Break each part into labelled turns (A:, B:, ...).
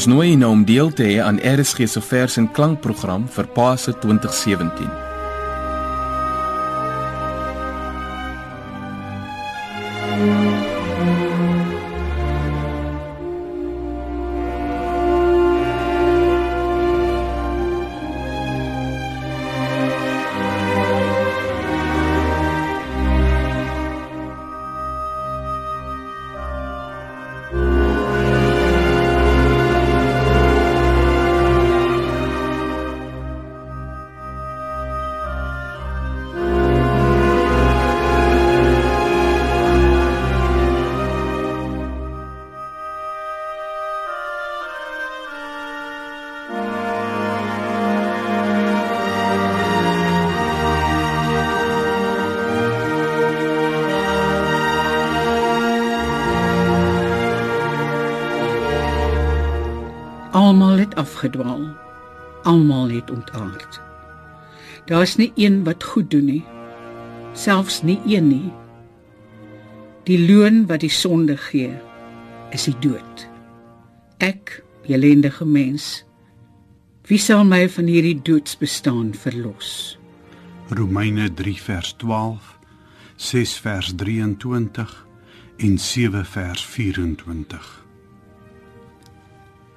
A: Ons nooi nou om deel te hê aan RSG se vers en klankprogram vir Pasen 2017.
B: Afgedwaal. Almal het ontaard. Daar's nie een wat goed doen nie. Selfs nie een nie. Die loon wat die sonde gee, is die dood. Ek, ellendige mens, wie sal my van hierdie doodsbestaan verlos?
C: Romeine 3 vers 12, 6 vers 23 en 7 vers 24.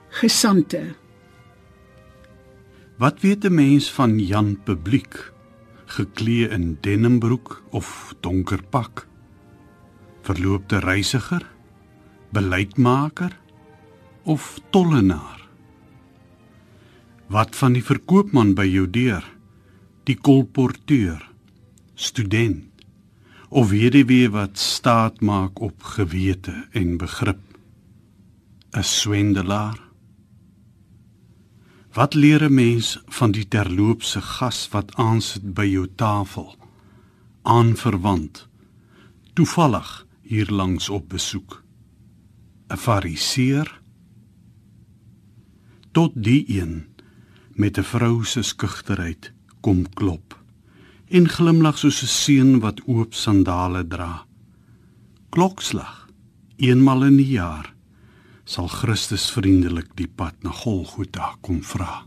B: Gesante,
C: Wat weet 'n mens van Jan Publiek, geklee in denimbroek of donker pak? Verloopte reisiger, beleidsmaker of tollenaar? Wat van die verkoopman by jou deur, die kolporteur, student of weduwee wat staat maak op gewete en begrip? 'n swendelaar? Wat leer 'n mens van die terloopse gas wat aansit by jou tafel? Aanverwant. Toevallig hier langs op besoek. 'n Fariseer? Tot die een met 'n vrou se skugterheid kom klop en glimlag soos 'n seun wat oop sandale dra. Klokslag eenmal in die jaar sal Christus vriendelik die pad na Golgotha kom vra.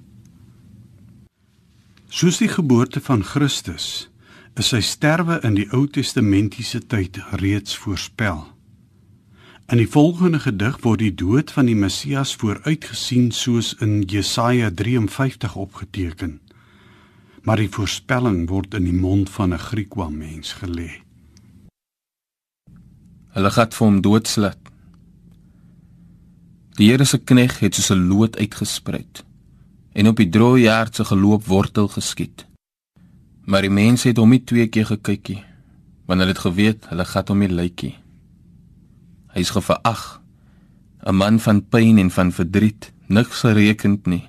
C: Soos die geboorte van Christus is sy sterwe in die Ou Testamentiese tyd reeds voorspel. In die volgende gedig word die dood van die Messias vooruitgesien soos in Jesaja 53 opgeteken. Maar die voorspelling word in die mond van 'n Griekwa mens gelê.
A: Hulle gat vir hom doodslat. Die Here se knegg het soos 'n lood uitgespruit en op die droë hart se geloop wortel geskiet. Maar die mense het hom nie twee keer gekykie want hulle het geweet hulle gat hom nie lykie. Hy is geverag, 'n man van pyn en van verdriet, niks gerekend nie.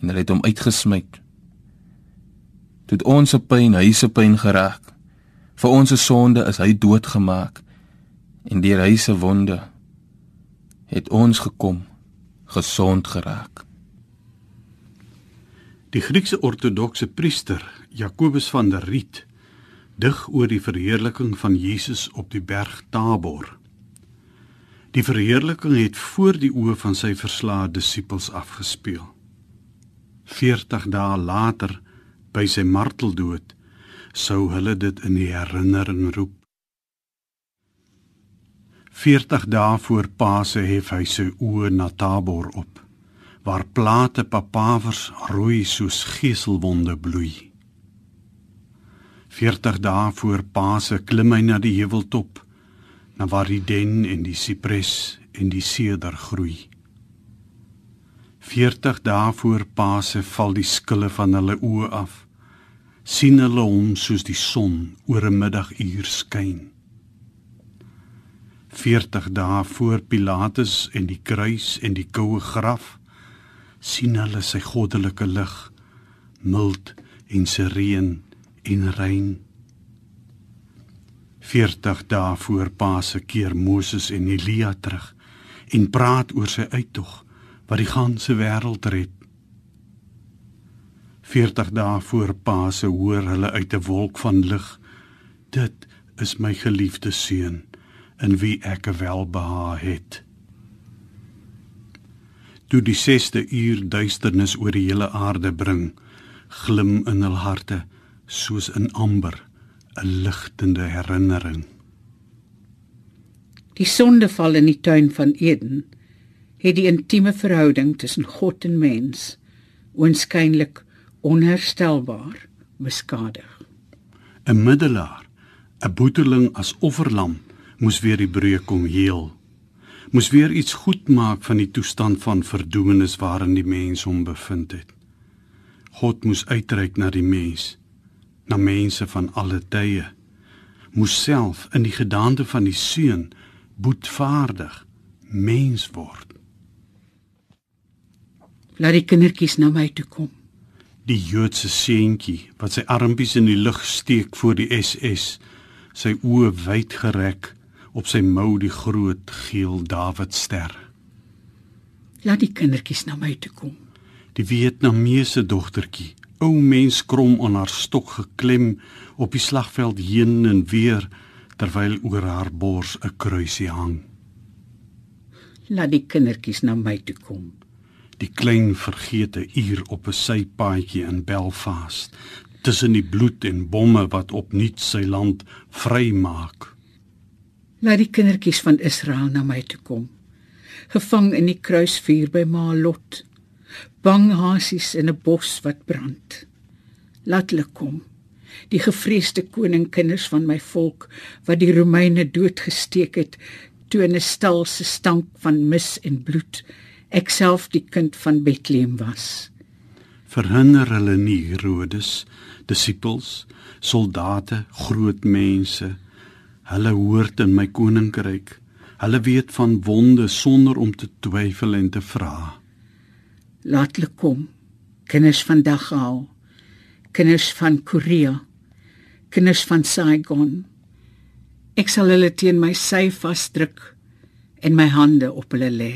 A: En hulle het hom uitgesmy. Tot ons se pyn, hy se pyn geraak. Vir ons se sonde is hy doodgemaak en deur hy se wonde het ons gekom gesond geraak.
C: Die Griekse ortodokse priester Jakobus van der Riet dig oor die verheerliking van Jesus op die berg Tabor. Die verheerliking het voor die oë van sy verslae disippels afgespeel. 40 dae later by sy marteldood sou hulle dit in die herinnering roep. 40 dae voor Paase hef hy sy oë na Tabor op, waar plate papawers rooi soos geselwonde bloei. 40 dae voor Paase klim hy na die heuweltop, na waar die den en die sipres en die seder groei. 40 dae voor Paase val die skille van hulle oë af. sien hulle hom soos die son oor 'n middaguur skyn. 40 dae voor Pilatus en die kruis en die koue graf sien hulle sy goddelike lig mild en sereen en rein. 40 dae voor Paase keer Moses en Elia terug en praat oor sy uittog wat die ganse wêreld red. 40 dae voor Paase hoor hulle uit 'n wolk van lig dit is my geliefde seun in wie ek welbehae het. toe die 6ste uur duisternis oor die hele aarde bring, glim in hul harte soos in amber 'n ligtende herinnering.
B: Die sondeval in die tuin van Eden het die intieme verhouding tussen God en mens oënskynlik onherstelbaar beskadig.
C: 'n Middelaar, 'n boeteling as offerlam, moes weer die breuk kom heel moes weer iets goed maak van die toestand van verdoemenis waarin die mens hom bevind het. God moes uitreik na die mens, na mense van alle tye. Moes self in die gedaante van die seun boetvaardig mens word.
B: Laat die kindertjies na my toe kom.
C: Die Joodse seentjie wat sy armpies in die lug steek voor die SS, sy oë wyd gereg op sy mou die groot geel Dawidster.
B: Laat die kindertjies na my toe kom.
C: Die Vietnamese dogtertjie, ou mens krom aan haar stok geklem op die slagveld heen en weer terwyl oor haar bors 'n kruisie hang.
B: Laat die kindertjies na my toe kom.
C: Die klein vergete uur op 'n sypaadjie in Belfast, tussen die bloed en bomme wat opnuut sy land vrymaak.
B: Laat die kindertjies van Israel na my toe kom. Gevang in die kruisvuur by Maalot. Bang hasies in 'n bos wat brand. Laat hulle kom. Die gevreesde koninkinders van my volk wat die Romeine doodgesteek het toe in 'n stal se stank van mis en bloed ek self die kind van Bethlehem was.
C: Verhinder hulle nie Herodes, disippels, soldate, groot mense Hulle hoort in my koninkryk. Hulle weet van wonde sonder om te twyfel en te vra.
B: Laat hulle kom. Kinders van Dachau. Kinders van Korea. Kinders van Saigon. Ek sal hulle teen my sy vasdruk en my hande op hulle lê.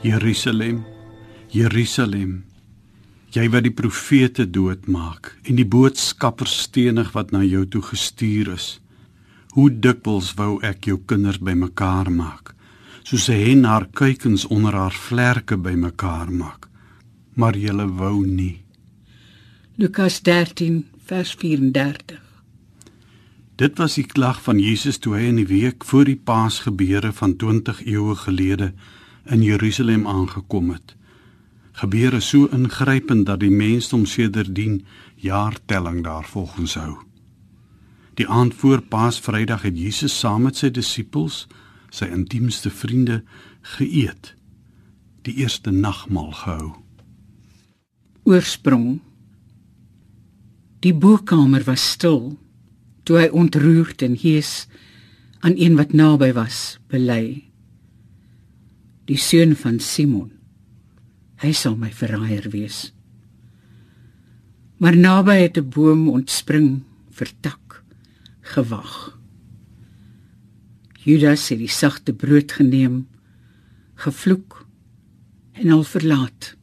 C: Jerusalem, Jerusalem, jy wat die profete doodmaak en die boodskappers stenig wat na jou toe gestuur is. Hoe dikwels wou ek jou kinders bymekaar maak, soos 'n hen haar kuikens onder haar vlerke bymekaar maak, maar jy wou nie.
B: Lukas 13 vers 34.
C: Dit was die klag van Jesus toe hy in die week voor die Paasgebeure van 20 eeue gelede in Jerusalem aangekom het gebeure so ingrypend dat die mensdom sedertdien jaartelling daarvolgens hou. Die aand voor Paasvrydag het Jesus saam met sy disippels, sy intiemste vriende, geëet. Die eerste nagmaal gehou.
B: Oorsprong. Die boekkamer was stil toe hy ontroerd en hees aan een wat naby was, bely. Die seun van Simon hy sal my verraaier wees. Maar naby het 'n boom ontspring vir tak gewag. Judas het die sagte brood geneem, gevloek en al verlaat.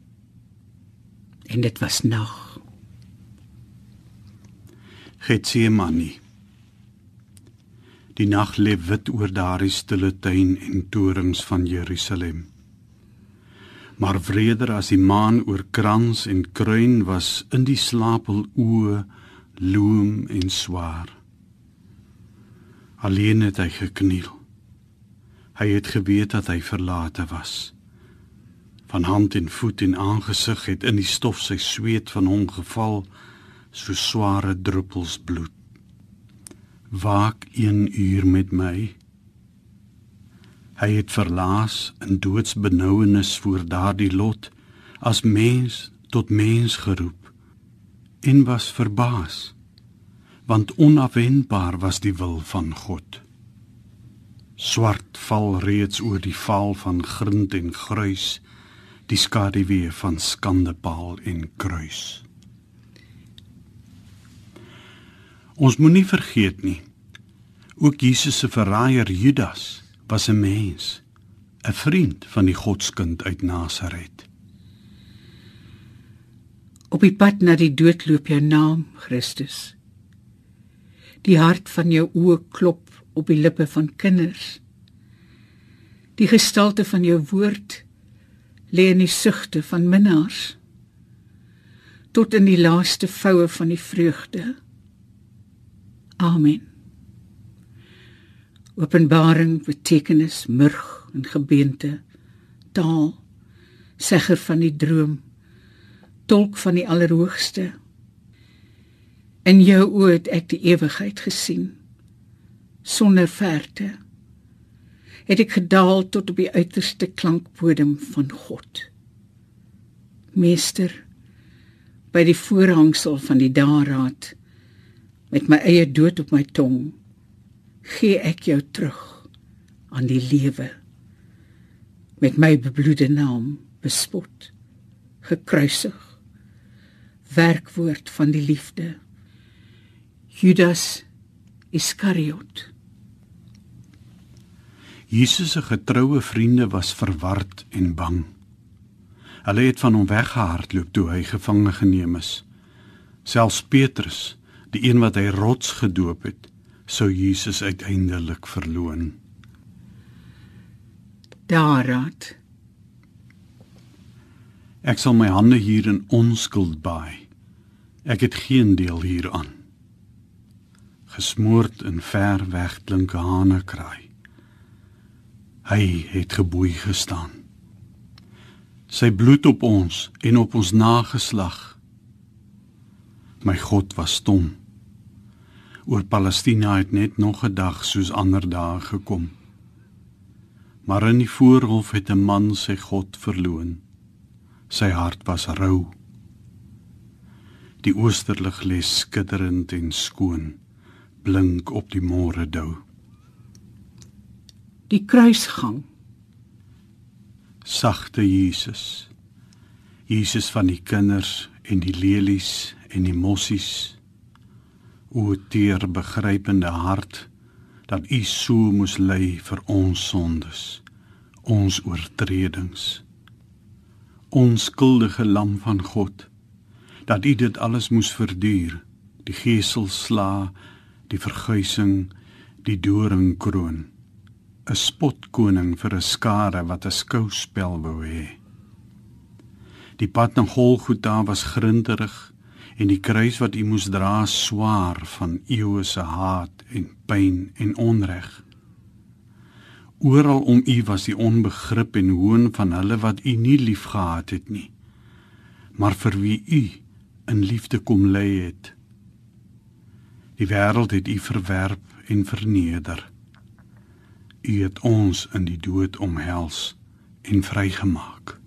B: En dit was nag.
C: Getsemane. Die nag lê wit oor daardie stille tuin en torings van Jerusalem. Maar vreder as die maan oor krans en kruin was in die slapel oë loom en swaar. Alleen het hy gekniel. Hy het geweet dat hy verlate was. Van hand en voet en aangesig het in die stof sy sweet van hom geval so sware druppels bloed waak 1 uur met my Hy het verlaas in doodsbenouenis voor daardie lot as mens tot mens geroep en was verbaas want onafwendbaar was die wil van God. Swart val reeds oor die val van grind en gruis die skaduwee van skandepaal en kruis. Ons moenie vergeet nie ook Jesus se verraaier Judas was 'n mens, 'n vriend van die Godskind uit Nasaret.
B: Op die pad na die dood loop jou naam, Christus. Die hart van jou oë klop op die lippe van kinders. Die gestalte van jou woord lê in die sugte van minnaars tot in die laaste voue van die vreugde. Amen. Openbaring, betekenis, murg en gebeente, taal, segger van die droom, tolk van die allerhoogste. In jou oë het ek die ewigheid gesien sonder verte. Het ek gedaal tot op die uiterste klankbodem van God. Meester, by die voorhangsel van die daadraad met my eie dood op my tong gee ek jou terug aan die lewe. Met my bebloede naam bespot gekruisig werkwoord van die liefde. Judas Iskariot.
C: Jesus se getroue vriende was verward en bang. Hulle het van hom weggehardloop toe hy gevange geneem is. Selfs Petrus die een wat hy rots gedoop het sou Jesus uiteindelik verloon.
B: Daarat
C: Ek sal my hande hier in onskuld baai. Ek het geen deel hieraan. Gesmoord in ver weg klinke hane kraai. Hy het geboei gestaan. Sy bloed op ons en op ons nageslag. My God was stom oor Palestina het net nog 'n dag soos ander dae gekom. Maar in die voorhof het 'n man sy God verloon. Sy hart was rou. Die oosterlig lê skitterend en skoon, blink op die môre dou.
B: Die kruisgang.
C: Sagte Jesus. Jesus van die kinders en die lelies en die mossies o teer begrypende hart dat u so moes ly vir ons sondes ons oortredings Onskuldige lam van God, dat U dit alles moes verduur, die geselsla, die verguising, die doringkroon, 'n spotkoning vir 'n skare wat 'n skouspel wou hê. Die pad na Golgotha was grinderig en die kruis wat U moes dra swaar van eeue se haat en pyn en onreg. Oral om u was die onbegrip en hoon van hulle wat u nie liefgehad het nie, maar vir wie u in liefde kom lê het. Die wêreld het u verwerp en verneder. U het ons in die dood omhels en vrygemaak.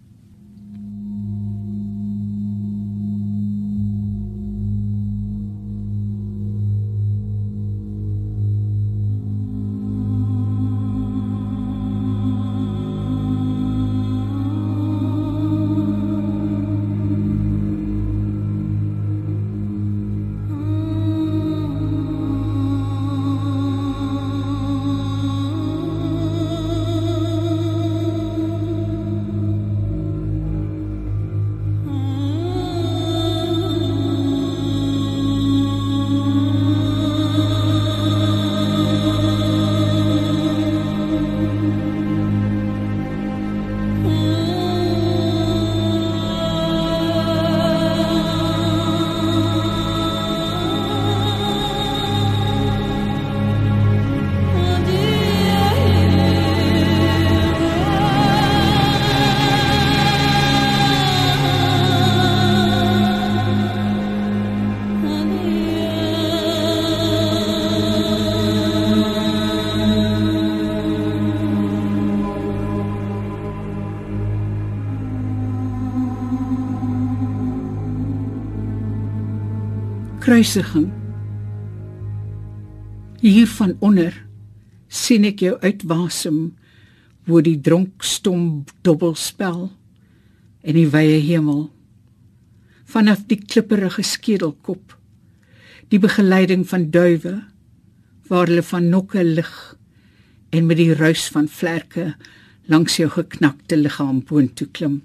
B: Kruisiging. Hier van onder sien ek jou uitwasem wo die dronk stom dubbelspel en die wye hemel. Vanaf die klipperige skedelkop die begeleiding van duwe waar hulle van nokke lig en met die ruis van vlerke langs jou geknakte liggaam boontoe klim.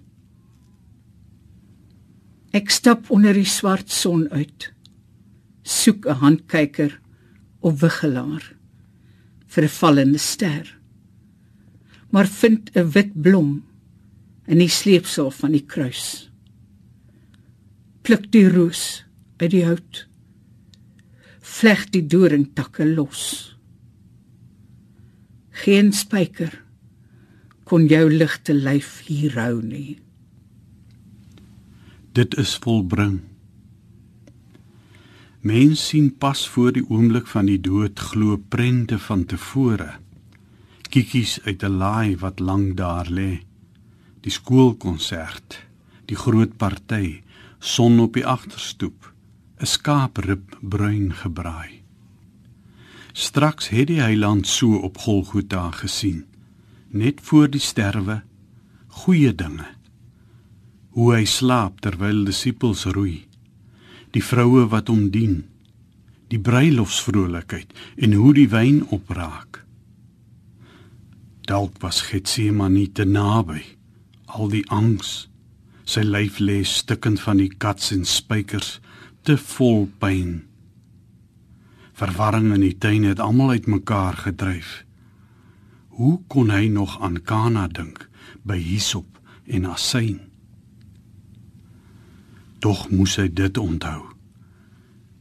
B: Ek stap onder die swart son uit soek 'n handkyker of wiggelaar vir 'n vallende ster. Maar vind 'n wit blom in die sleepsel van die kruis. Pluk die roos uit die hout. Vleg die doringtakke los. Geen spyker kon jou ligte lyf hier hou nie.
C: Dit is volbring. Mens sien pas voor die oomblik van die dood glo prente van tevore. Kikkies uit 'n laai wat lank daar lê. Die skoolkonsert, die groot party, son op die agterstoep, 'n skaaprib bruin gebraai. Straks het die heiland so op Golgotha gesien, net voor die sterwe, goeie dinge. Hoe hy slaap terwyl disippels roei die vroue wat hom dien, die bruilofsvrolikheid en hoe die wyn opraak. Dalk was Getsemane te naby, al die angs, sy lyf lê stukkend van die kats en spykers, te vol pyn. Verwarring in die tuin het almal uitmekaar gedryf. Hoe kon hy nog aan Kana dink by Hisop en Asyn? Tog moes hy dit onthou.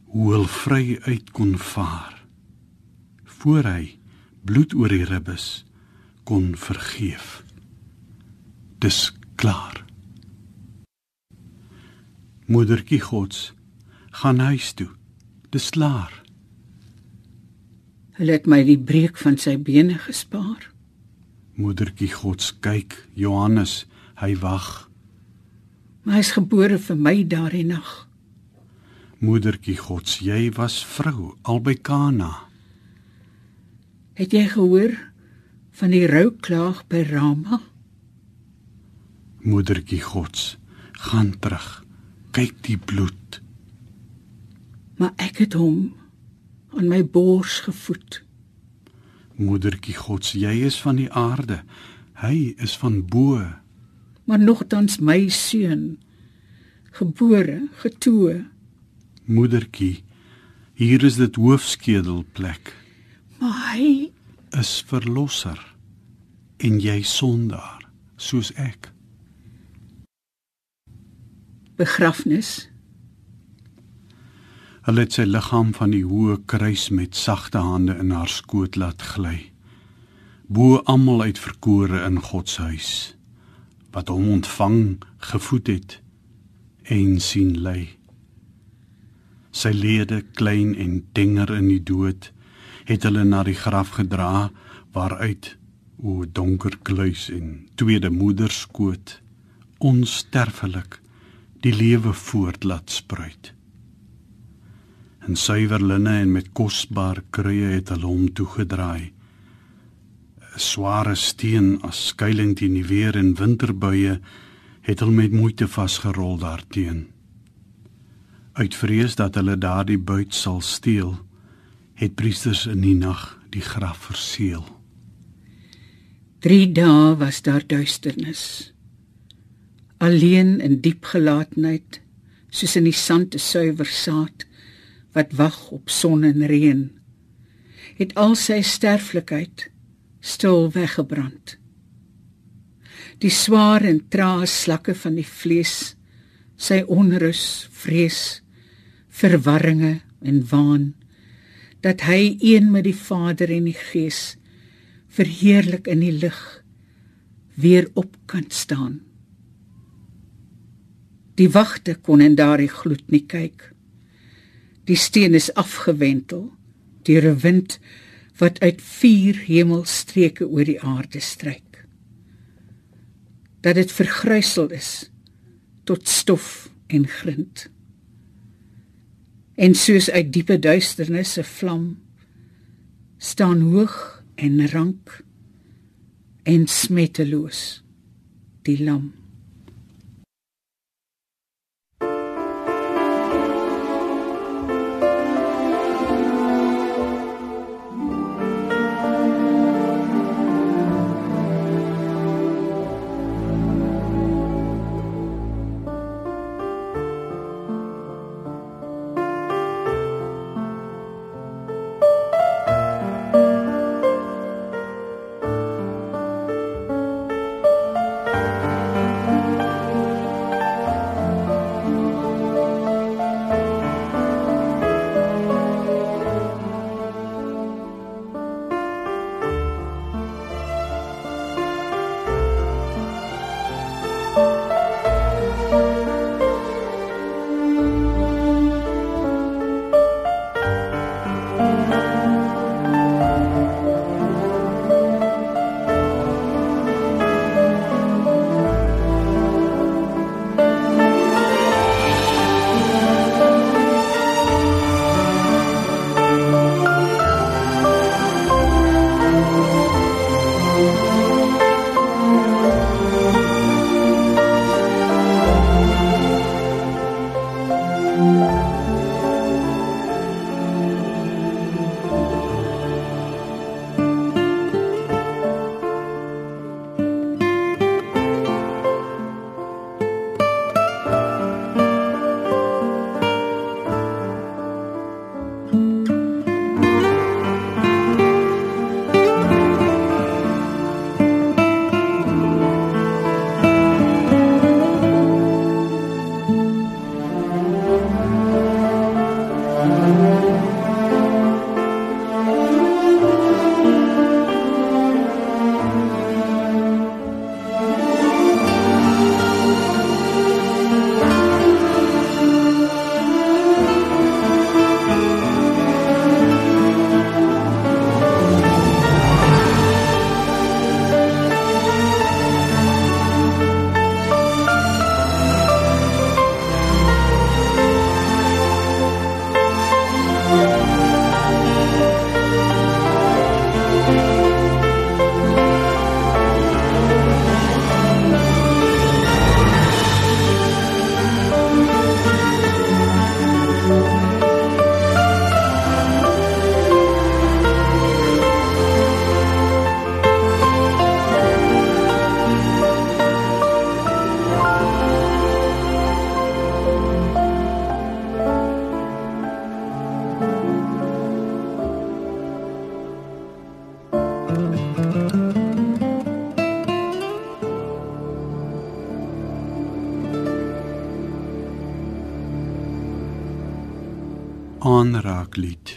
C: Hoe hy vry uit kon vaar voor hy bloed oor die ribbes kon vergeef. Dis klaar. Moedertjie Gods gaan huis toe. Dis klaar.
B: Hy het my die breek van sy bene gespaar.
C: Moedertjie Gods kyk, Johannes, hy wag
B: maar hy is gebore vir my daardie nag.
C: Moedertjie Gods, jy was vrou albei Kana.
B: Het jy gehoor van die rouklaag by Rama?
C: Moedertjie Gods, gaan terug. Kyk die bloed.
B: Maar ek het hom aan my bors gevoed.
C: Moedertjie Gods, jy is van die aarde. Hy is van bo.
B: Maar nogtans my seun gebore getoe
C: Moedertjie, hier is dit hoofskedelplek.
B: maar hy
C: Is verlosser en jy sondaar soos ek.
B: begrafnis
C: Hulle het sy liggaam van die hoë kruis met sagte hande in haar skoot laat gly. Bo almal uitverkore in God se huis wat hom ontvang, gevoed het en sien lê. Sy lede klein en tenger in die dood het hulle na die graf gedra waaruit o donker kluis en tweede moeder skoot onsterfelik die lewe voort laat spruit. In suiwer linne en met kosbare kruie het hulle hom toegedraai. 'n Sware steen as skuilings teen die weer en winterbuie het hulle met moeite vasgerol daarteen. Uit vrees dat hulle daardie buit sal steel, het priesters in die nag die graf verseël.
B: 3 dae was daar duisternis alleen in diep gelaatheid soos in die sand 'n suiwer saad wat wag op son en reën het al sy sterflikheid stil weggebrand die swaar en trae slakke van die vlees sy onrus vrees verwarringe en waan dat hy een met die Vader en die Gees verheerlik in die lig weer op kan staan Die wagte kon in daardie gloed nie kyk. Die steen is afgewentel deur 'n wind wat uit vier hemelstreke oor die aarde stryk. Dat dit vergrysel is tot stof en grind. En soos uit diepe duisternis 'n vlam staan hoog en rank en smetteloos die lam
C: aanraaklied.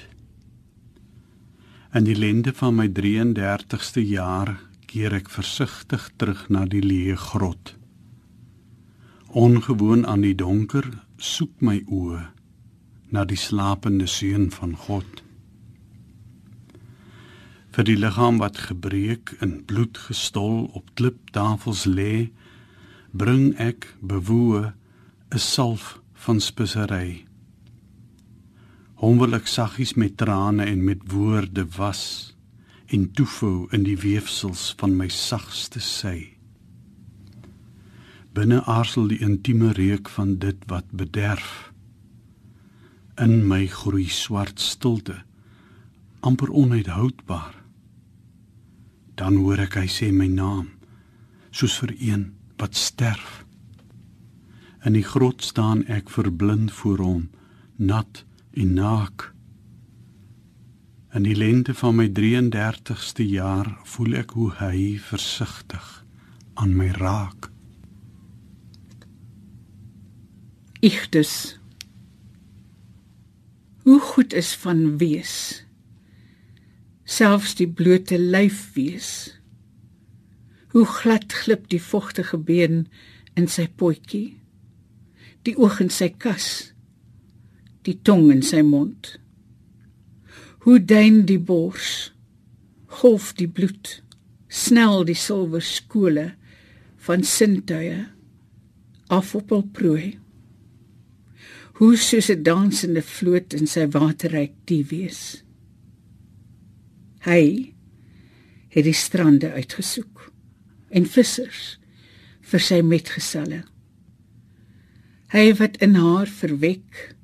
C: In die lente van my 33ste jaar keer ek versigtig terug na die leë grot. Ongewoon aan die donker soek my oë na die slapende seun van God. Vir die liggaam wat gebreek en bloed gestol op kliptafels lê, bring ek bewoe 'n salf van spesery. Hom wil ek saggies met trane en met woorde was en toefou in die weefsels van my sagste sy. Binne aarsel die intieme reuk van dit wat bederf. In my groei swart stilte, amper onuithoudbaar. Dan hoor ek hy sê my naam, soos vir een wat sterf. In die grot staan ek verblind voor hom, nat en naak. In die lente van my 33ste jaar voel ek hoe hy versigtig aan my raak.
B: Ichtus. Hoe goed is van wees. Selfs die blote lyf wees. Hoe glad glip die vogtige been in sy potjie die oog in sy kas, die tong in sy mond. Hoe duin die bors, golf die bloed, snel die silwer skole van sintuie af op hul prooi. Hoe soos 'n dansende vloot in sy waterryk die wees. Hy het die strande uitgesoek en vissers vir sy metgeselle. Hy wat in haar verwek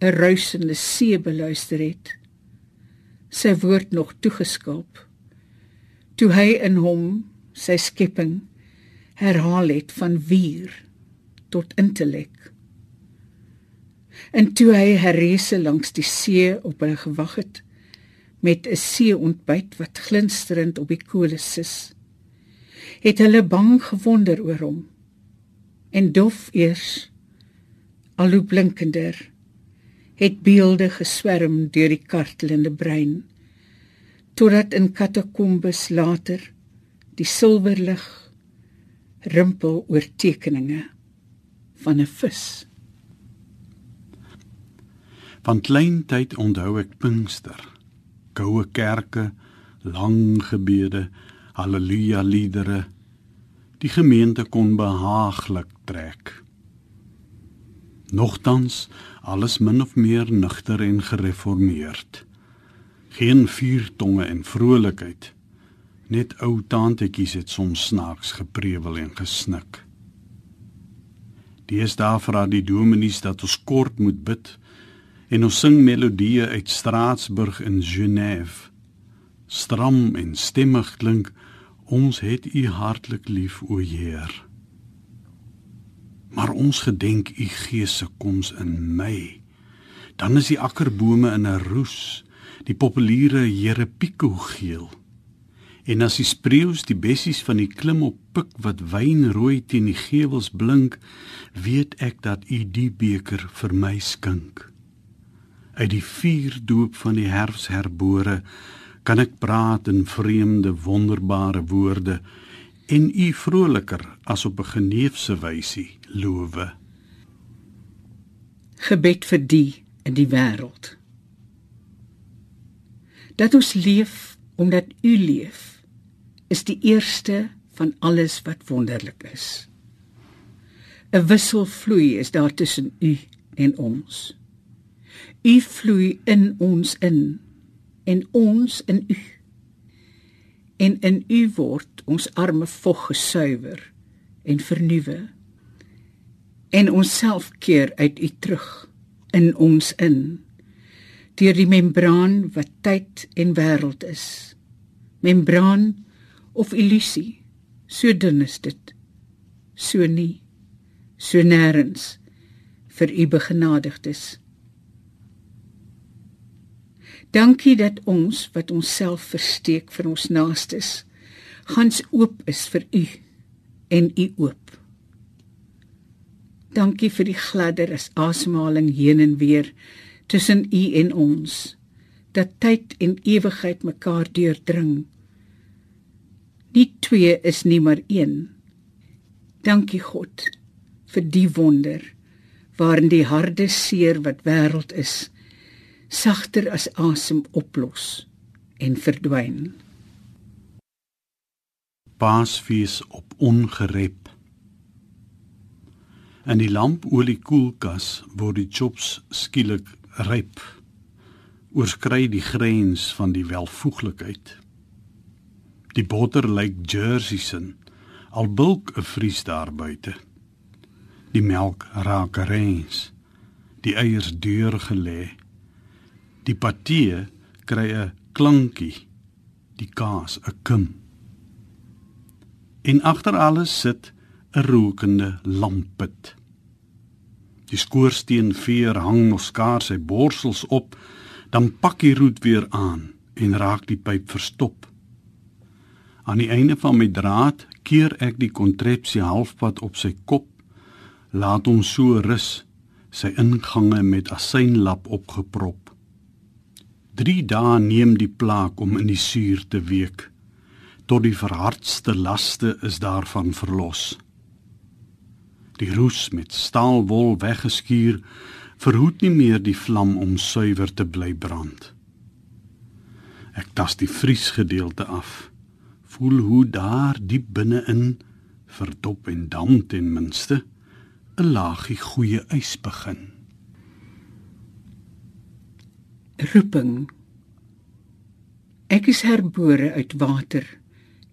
B: 'n ruisende see beluister het. Sy woord nog toegeskaap. Toe hy in hom sy skepping herhaal het van wier tot intellek. En toe hy herrese langs die see op hulle gewag het met 'n see ontbyt wat glinsterend op die kolle sis, het hulle bang gewonder oor hom en dof eers al hoe blinkender het beelde geswerm deur die kartelende brein totdat in katakombes later die silwerlig rimpel oor tekeninge van 'n vis.
C: Van klein tyd onthou ek pinkster. Goue kerke lang gebede haleluja liedere. Die gemeente kon behaaglik trek. Nogtans alles min of meer nugter en gereformeerd. Geen vuurtonge en vrolikheid. Net ou tantetjies het soms snaaks geprewel en gesnik. Dies daar vra die dominees dat ons kort moet bid en ons sing melodieë uit Straatsburg in Genève. Stram en stemmig klink ons het u hartlik lief o Heer maar ons gedenk u gees se koms in my. Dan is die akkerbome in 'n roes, die populiere jerepieko geel. En as die spreeus die bessies van die klim op pik wat wynrooi teen die gevels blink, weet ek dat u die beker vir my skink. Uit die vuur doop van die herfs herbore kan ek praat in vreemde wonderbare woorde en u vroliker as op 'n geneefse wysie lowe.
B: Gebed vir die in die wêreld. Dat ons leef omdat u leef is die eerste van alles wat wonderlik is. 'n Wissel vloei is daar tussen u en ons. U vloei in ons in en ons in u. En in u word ons arme vog gesuiwer en vernuwe en onsself keer uit u terug in ons in deur die membraan wat tyd en wêreld is. Membraan of illusie so dun is dit so nie so nêrens vir u begenadigdes. Dankie dat ons wat onsself versteek vir ons naastes gans oop is vir u en u oop Dankie vir die gladder as asemhaling heen en weer tussen U en ons dat tyd en ewigheid mekaar deurdring. Nie twee is nie maar een. Dankie God vir die wonder waarin die harde seer wat wêreld is sagter as asem oplos en verdwyn.
C: Paasfees op ongerep. In die lampolie koelkas word die chops skielik ryp. Oorskry die grens van die welvoeglikheid. Die botter lyk jerseys in al bulk 'n vries daar buite. Die melk raak reins. Die eiers deur gelê. Die patee kry 'n klankie, die kaas 'n kim. En agter alles sit 'n rokende lampet. Die skoorsteen veer hang nog skaars sy borsels op, dan pak hy roet weer aan en raak die pyp verstop. Aan die einde van my draad keer ek die kontrepsie halfpad op sy kop, laat hom so rus, sy ingange met asynlap opgeprop. 3 dae neem die plaak om in die suur te week tot die verhardste laste is daarvan verlos. Die roes met staalwol weggeskuur verhoed nie meer die vlam om suiwer te bly brand. Ek tas die vriesgedeelte af. Voel hoe daar diep binne-in verdop en dam ten minste 'n laagie goeie ys begin
B: roeping. Ek is herbore uit water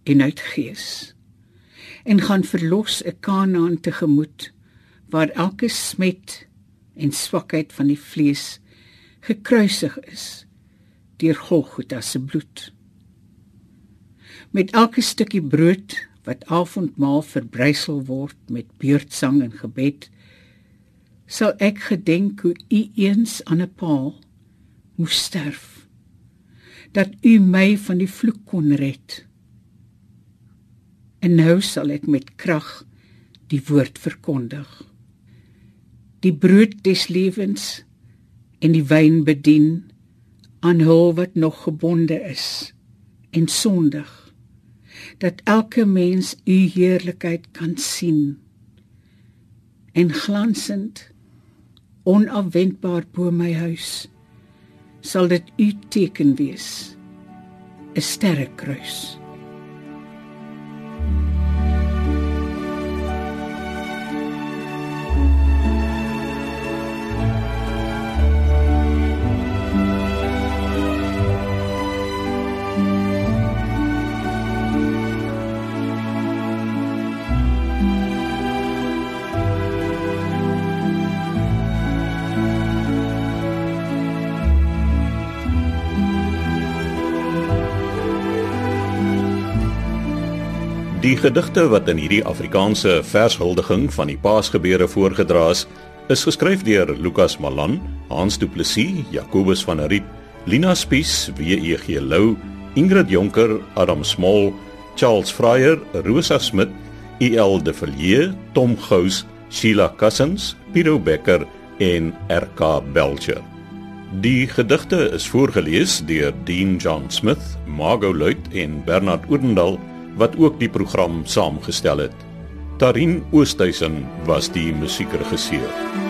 B: en uit gees en gaan verlos 'n Kanaan tegemoet waar elke smet en swakheid van die vlees gekruisig is deur Golgotha se bloed. Met elke stukkie brood wat avondmaal verbrysel word met beurtsang en gebed sal ek gedenk hoe u eens aan 'n paal moes sterf dat u my van die vloek kon red en nou sal ek met krag die woord verkondig. Die brood des lewens en die wyn bedien aan hul wat nog gebonde is en sondig dat elke mens u heerlikheid kan sien en glansend onafwendbaar bo my huis sal dit u teken wees 'n sterrekruis
D: Die gedigte wat in hierdie Afrikaanse vershuldiging van die Paasgebeure voorgedra is, is geskryf deur Lukas Malan, Hans Du Plessis, Jacobus van der Riet, Lina Spies, WEG Lou, Ingrid Jonker, Adam Small, Charles Fryer, Rosa Smit, EL De Villiers, Tom Gous, Sheila Cousins, Piro Becker en RK Belcher. Die gedigte is voorgeles deur Dean John Smith, Margot Luit en Bernard Oudendal wat ook die program saamgestel het. Tarin Oosthuizen was die musiekregisseur.